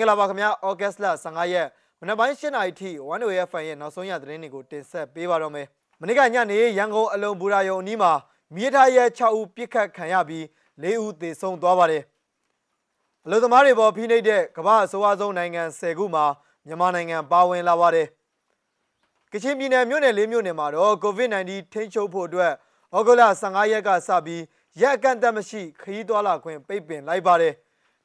င်္ဂလာပါခင်ဗျာဩဂတ်စ်လ15ရက်မနက်ပိုင်း7:00နာရီထိ 1OFN ရဲ့နောက်ဆုံးရသတင်းတွေကိုတင်ဆက်ပေးပါတော့မယ်မနေ့ကညနေရန်ကုန်အလုံဘူရာယုံအနီးမှာမြေထားရဲ6ဦးပြစ်ခတ်ခံရပြီး4ဦးသေဆုံးသွားပါတယ်အလုံသမားတွေပေါ်ဖိနှိပ်တဲ့ကမ္ဘာအစိုးအဆုံးနိုင်ငံ10ခုမှာမြန်မာနိုင်ငံပါဝင်လာပါတယ်ကချင်ပြည်နယ်မြို့နယ်၄မြို့နယ်မှာတော့ COVID-19 ထိန်းချုပ်ဖို့အတွက်ဩဂုတ်လ15ရက်ကစပြီးရက်အကန့်အသတ်မရှိခရီးသွားလာခွင့်ပိတ်ပင်လိုက်ပါတယ်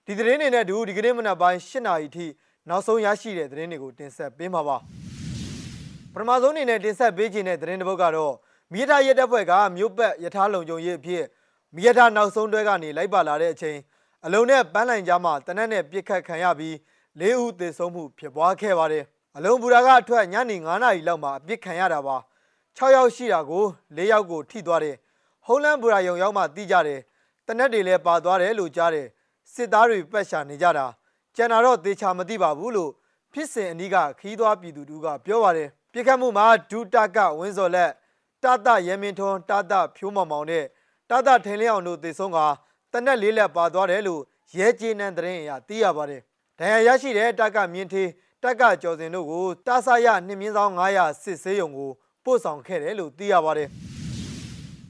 ဒီသတင်းတွေနဲ့အတူဒီကနေ့မနက်ပိုင်း၈နာရီထိနောက်ဆုံးရရှိတဲ့သတင်းတွေကိုတင်ဆက်ပေးမှာပါပထမဆုံးအနေနဲ့တင်ဆက်ပေးခြင်းတဲ့သတင်းတစ်ပုဒ်ကတော့မိရထားရဲတပ်ဖွဲ့ကမြို့ပတ်ယထာလုံခြုံရေးအဖြစ်မိရထားနောက်ဆုံးတွဲကနေလိုက်ပါလာတဲ့အချိန်အလုံးနဲ့ပန်းလိုင်ကြားမှာတနက်နဲ့ပြစ်ခတ်ခံရပြီး၄ဦးသေဆုံးမှုဖြစ်ပွားခဲ့ပါတယ်အလုံးဘူရာကအထွက်ညနေ9နာရီလောက်မှာအပြစ်ခံရတာပါ6ယောက်ရှိတာကို4ယောက်ကိုထိသွားတယ်ဟုံးလန်းဘူရာယုံရောက်မှတီးကြတယ်တနက်တွေလည်းပါသွားတယ်လို့ကြားတယ် စစ်သားတွေပတ်ရှာနေကြတာကျန်တာတော့သေချာမသိပါဘူးလို့ဖြစ်စဉ်အနီးကခီးသွားပြည်သူတူကပြောပါတယ်ပြစ်ခတ်မှုမှာဒူတာကဝင်းစော်လက်တာတရဲမင်းထွန်းတာတဖြိုးမောင်မောင်နဲ့တာတထင်လင်းအောင်တို့သေဆုံးကတနက်လေးလက်ပါသွားတယ်လို့ရဲကျေးနန်းသတင်းအရသိရပါတယ်ဒဏ်ရာရရှိတဲ့တက်ကမြင်းသေးတက်ကကျော်စင်တို့ကိုတာဆာရနှင်းမြင်းဆောင်900စစ်ဆေးရုံကိုပို့ဆောင်ခဲ့တယ်လို့သိရပါတယ်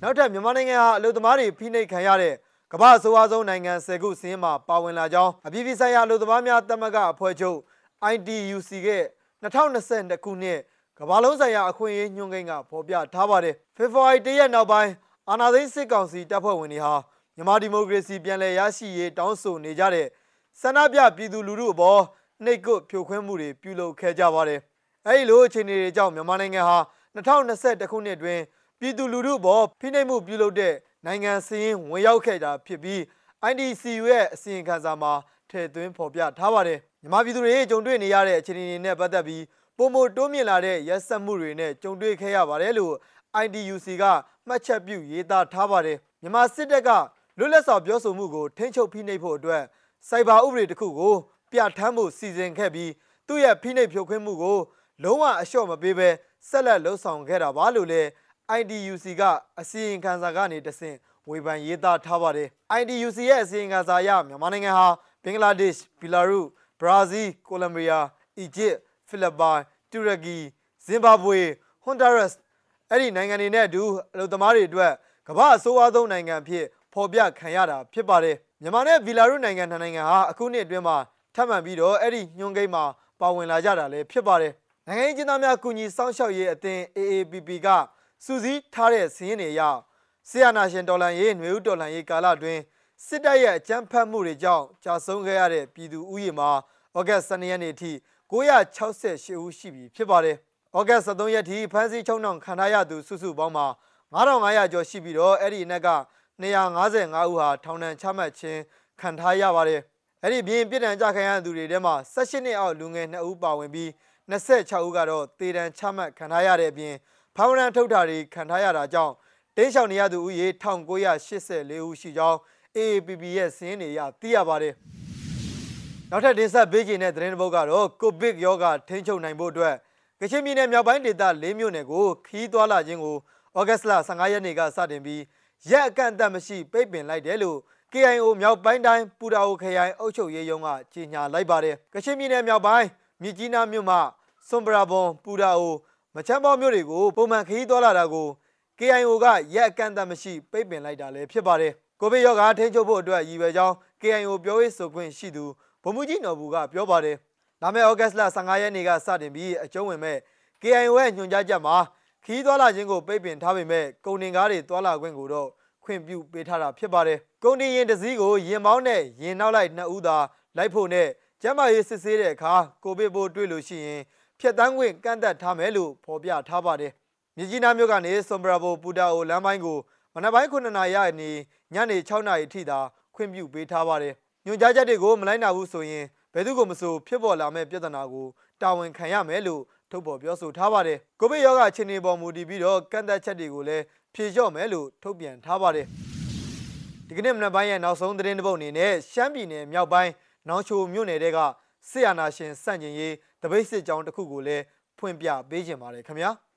နောက်ထပ်မြန်မာနိုင်ငံဟာအလုသမားတွေဖိနှိပ်ခံရတဲ့ ကမ္ဘာဆိုးဝါးဆုံးနိုင်ငံ10ခုစင်းမှာပါဝင်လာကြောင်းအပြည်ပြည်ဆိုင်ရာလူသမားများသမဂ္ဂအဖွဲ့ချုပ် ITUC က2022ခုနှစ်ကမ္ဘာလုံးဆိုင်ရာအခွင့်အရေးညွှန်ကိန်းကဖော်ပြထားပါတယ်ဖေဖော်ဝါရီ၁ရက်နောက်ပိုင်းအာဏာသိမ်းစစ်ကောင်စီတပ်ဖွဲ့ဝင်တွေဟာမြန်မာဒီမိုကရေစီပြန်လည်ရရှိရေးတောင်းဆိုနေကြတဲ့ဆန္ဒပြပြည်သူလူထုအပေါ်နှိပ်ကွပ်ဖြိုခွင်းမှုတွေပြုလုပ်ခဲ့ကြပါတယ်အဲဒီလိုအခြေအနေတွေကြောင့်မြန်မာနိုင်ငံဟာ2021ခုနှစ်တွင် ပြည်သူလူထုအပေါ်ဖိနှိပ်မှုပြုလုပ်တဲ့နိုင်ငံစည်းရင်ဝင်ရောက်ခဲ့တာဖြစ်ပြီး IDCU ရဲ့အစီရင်ခံစာမှာထည့်သွင်းဖော်ပြထားပါတယ်မြန်မာပြည်သူတွေကြုံတွေ့နေရတဲ့အခြေအနေတွေနဲ့ပတ်သက်ပြီးပုံမတိုးမြင့်လာတဲ့ရက်စက်မှုတွေနဲ့ကြုံတွေ့ခဲ့ရပါတယ်လို့ IDUC ကမှတ်ချက်ပြုရေးသားထားပါတယ်မြန်မာစစ်တပ်ကလွတ်လပ်စွာပြောဆိုမှုကိုထိန်းချုပ်ဖိနှိပ်ဖို့အတွက်စိုက်ဘာဥပဒေတစ်ခုကိုပြဋ္ဌာန်းဖို့စီစဉ်ခဲ့ပြီးသူ့ရဲ့ဖိနှိပ်ဖြိုခွင်းမှုကိုလုံးဝအလျှော့မပေးဘဲဆက်လက်လှုပ်ဆောင်ခဲ့တာပါလို့လည်း IDUC ကအစီရင်ခံစာကနေတဆင့်ဝေဖန်ရေးသားထားပါတယ် IDUC ရဲ့အစီရင်ခံစာအရမြန်မာနိုင်ငံဟာဘင်္ဂလားဒေ့ရှ်ဘီလာရုဘရာဇီးကိုလံဘီယာအီဂျစ်ဖိလစ်ပိုင်တူရကီဇင်ဘာဘွေဟွန်ဒါရပ်စ်အဲ့ဒီနိုင်ငံတွေနဲ့အတူအလုပ်သမားတွေအတွက်ကမ္ဘာအဆိုးအဆုံးနိုင်ငံဖြစ်ဖော်ပြခံရတာဖြစ်ပါတယ်မြန်မာနဲ့ဗီလာရုနိုင်ငံနှစ်နိုင်ငံဟာအခုနှစ်အတွင်းမှာထပ်မံပြီးတော့အဲ့ဒီညွှန်ကိန်းမှာပါဝင်လာကြတာလည်းဖြစ်ပါတယ်နိုင်ငံရေးကျင်းသားများကူညီစောင့်ရှောက်ရေးအသင်း AAPP က စူးစီးထားတဲ့စည်းရင်းတွေအရဆီယနာရှင်တော်လှန်ရေးຫນွေဦးတော်လှန်ရေးကာလအတွင်းစစ်တပ်ရဲ့အကြမ်းဖက်မှုတွေကြောင့်ကြာဆုံးခဲ့ရတဲ့ပြည်သူဥယျာဉ်မှာဩဂတ်12ရက်နေ့အထိ968ဦးရှိပြီဖြစ်ပါတယ်။ဩဂတ်13ရက်ထိဖမ်းဆီးချုံနှောင်ခံထားရသူစုစုပေါင်းမှာ9500ကျော်ရှိပြီးတော့အဲ့ဒီအနက်က255ဦးဟာထောင်ဒဏ်ချမှတ်ခြင်းခံထားရပါတယ်။အဲ့ဒီပြင်ပြည်တံကြခံရသူတွေထဲမှာ16နှစ်အောက်လူငယ်2ဦးပါဝင်ပြီး26ဦးကတော့တေတံချမှတ်ခံထားရတဲ့အပြင် ဖောင်ရန်ထုတ်တာတွေခံထားရတာကြောင့်တင်းရှောင်နေရသူဦးရေ1984ဦးရှိကြောင်း AAPP ရဲ့စင်းနေရသိရပါတယ်။နောက်ထပ်တင်ဆက်ပေးခြင်းတဲ့သတင်းတစ်ပုဒ်ကတော့ကိုဗစ်ရောဂါထိန်းချုပ်နိုင်ဖို့အတွက်ကချင်ပြည်နယ်မြောက်ပိုင်းဒေသ၄မြို့နယ်ကိုခီးသွွာလာခြင်းကိုဩဂတ်စ်လ15ရက်နေ့ကစတင်ပြီးရက်အကန့်အသတ်မရှိပိတ်ပင်လိုက်တယ်လို့ KIO မြောက်ပိုင်းတိုင်းပူတာအိုခရိုင်အုပ်ချုပ်ရေးရုံးကကြေညာလိုက်ပါတယ်။ကချင်ပြည်နယ်မြောက်ပိုင်းမြစ်ကြီးနားမြို့မှာစွန်ပရာဘွန်ပူတာအို မချမ်းပေါမြို့တွေကိုပုံမှန်ခရီးသွားလာတာကို KIO ကရက်အကန့်အသတ်မရှိပိတ်ပင်လိုက်တာလည်းဖြစ်ပါတယ်။ကိုဗစ်ရောဂါထိန်းချုပ်ဖို့အတွက်ရည်ရွယ်ကြောင်း KIO ပြောရေးဆိုခွင့်ရှိသူဗိုလ်မှူးကြီးနော်ဘူးကပြောပါတယ်။လာမယ့်ဩဂတ်စ်လ15ရက်နေ့ကစတင်ပြီးအကျုံးဝင်မဲ့ KIO ရဲ့ညွှန်ကြားချက်မှာခီးသွားလာခြင်းကိုပိတ်ပင်ထားပေမဲ့ကုန်တင်ကားတွေသွားလာခွင့်ကိုတော့ခွင့်ပြုပေးထားတာဖြစ်ပါတယ်။ကုန်တင်ရင်တစ်စီးကိုရင်မောင်းနဲ့ရင်နောက်လိုက်နှစ်ဦးသာလိုက်ဖို့နဲ့ကျန်းမာရေးစစ်ဆေးတဲ့အခါကိုဗစ်ပိုးတွေ့လို့ရှိရင် ဖြတ်တန်းခွင့်ကန့်သက်ထားမယ်လို့ဖော်ပြထားပါတယ်။မြကြီးနားမြို့ကနေဆွန်ဘရာဘိုပူတာအိုလမ်းပိုင်းကိုမနက်ပိုင်း9နာရီကနေညနေ6နာရီထိသာခွင့်ပြုပေးထားပါတယ်။ညွှန်ကြားချက်တွေကိုမလိုက်နာဘူးဆိုရင်ဘယ်သူကိုမဆိုဖြစ်ပေါ်လာမဲ့ပြဿနာကိုတာဝန်ခံရမယ်လို့ထုတ်ဖော်ပြောဆိုထားပါတယ်။ကိုဗစ်ရောဂါအခြေအနေပေါ်မူတည်ပြီးတော့ကန့်သက်ချက်တွေကိုလည်းဖြေလျှော့မယ်လို့ထုတ်ပြန်ထားပါတယ်။ဒီကနေ့မနက်ပိုင်းရဲ့နောက်ဆုံးသတင်းတစ်ပုဒ်အနေနဲ့ရှမ်းပြည်နယ်မြောက်ပိုင်းနောင်ချိုမြို့နယ်တဲကဆီယနာရှင်စန့်ကျင်ရေး တပိတ်စစ်ကြောင်းတစ်ခုကိုလည်းဖွင့်ပြပေးခြင်းပါတယ်ခင်ဗျာ။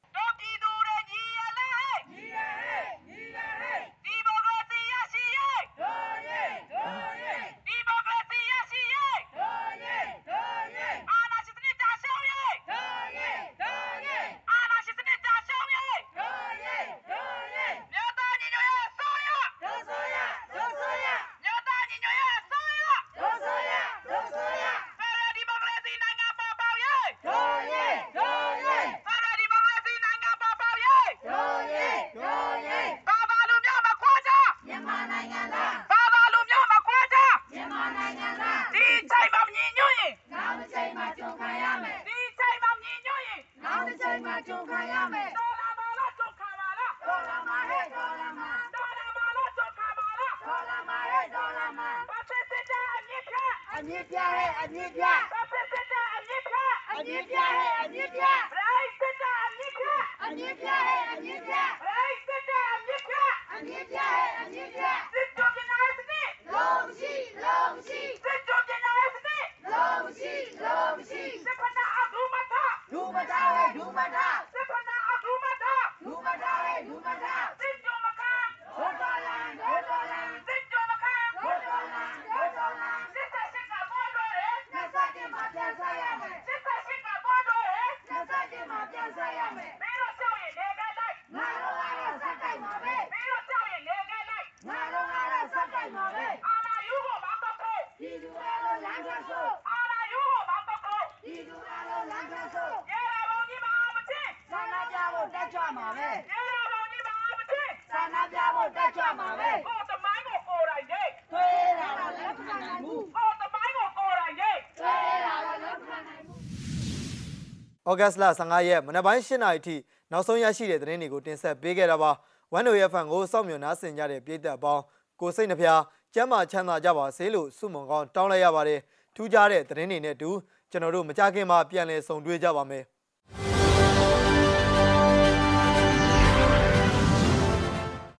Anasema chunga yame. Dola mala chokamala. Dola mahe dola ma. Dola mala chokamala. Dola mahe dola ma. Bapesita anyipya. Anyipya he anyipya. Bapesita anyipya. Anyipya he anyipya. Raisita anyipya. Anyipya he anyipya. Raisita anyipya. Anyipya he anyipya. တာဟဲ့ဒူမတာ စစ်ဖနာအဒူမထ ဒူမတာဟဲ့ဒူမတာ စစ်ကြောမခံ ဒိုတော်လန်ဒိုတော်လန် စစ်ကြောမခံ ဒိုတော်လန်ဒိုတော်လန် စစ်တပ်စစ်ကပေါ်တော့တယ် နှစ်စက်တင်မှာပြန်ဆက်ရမယ် စစ်တပ်စစ်ကပေါ်တော့တယ် နှစ်စက်တင်မှာပြန်ဆက်ရမယ် ပြီးတော့ကြောက်ရင်လေကလိုက် ငါတို့ကတော့စက်တိုက်ပါပဲ ပြီးတော့ကြောက်ရင်လေကလိုက် ငါတို့ကတော့စက်တိုက်ပါပဲ အာနာယူကိုမောင်းတော့ဖို့ ဒီလူအားလုံးလမ်းထွက်ဆို အာနာယူကိုမောင်းတော့ဖို့ ဒီလူအားလုံးလမ်းထွက်ဆို ရေလာဘုံကြီးမအောင်မချင်း ဆန္ဒပြဖို့တက်ကြွ မှာပဲရေလာဘုံကြီးမအောင်မချင်းဆန္ဒပြဖို့တက်ကြွမှာပဲဟောတမိုင်းကိုကိုယ်တိုင်ရိတ်သွေးတာတော့လက်ခံနိုင်ဘူးဟောတမိုင်းကိုကိုယ်တိုင်ရိတ်သွေးတာတော့လက်ခံနိုင်ဘူးဩဂတ်စ်လ15ရက်မနက်ပိုင်း8နာရီထိနောက်ဆုံးရရှိတဲ့သတင်းတွေကိုတင်ဆက်ပေးခဲ့တာပါဝန်တို့ရဲ့ဖန်ကိုစောင့်မျှော်နားဆင်ကြတဲ့ပြည်သက်အပေါင်းကိုစိတ်နှဖျားကျမ်းမာချမ်းသာကြပါစေလို့ဆုမွန်ကောင်းတောင်းလိုက်ရပါတယ်ထူးခြားတဲ့သတင်းတွေနဲ့အတူကျွန်တော်တို့မကြခင်မှာပြန်လည်ဆုံတွေ့ကြပါမယ်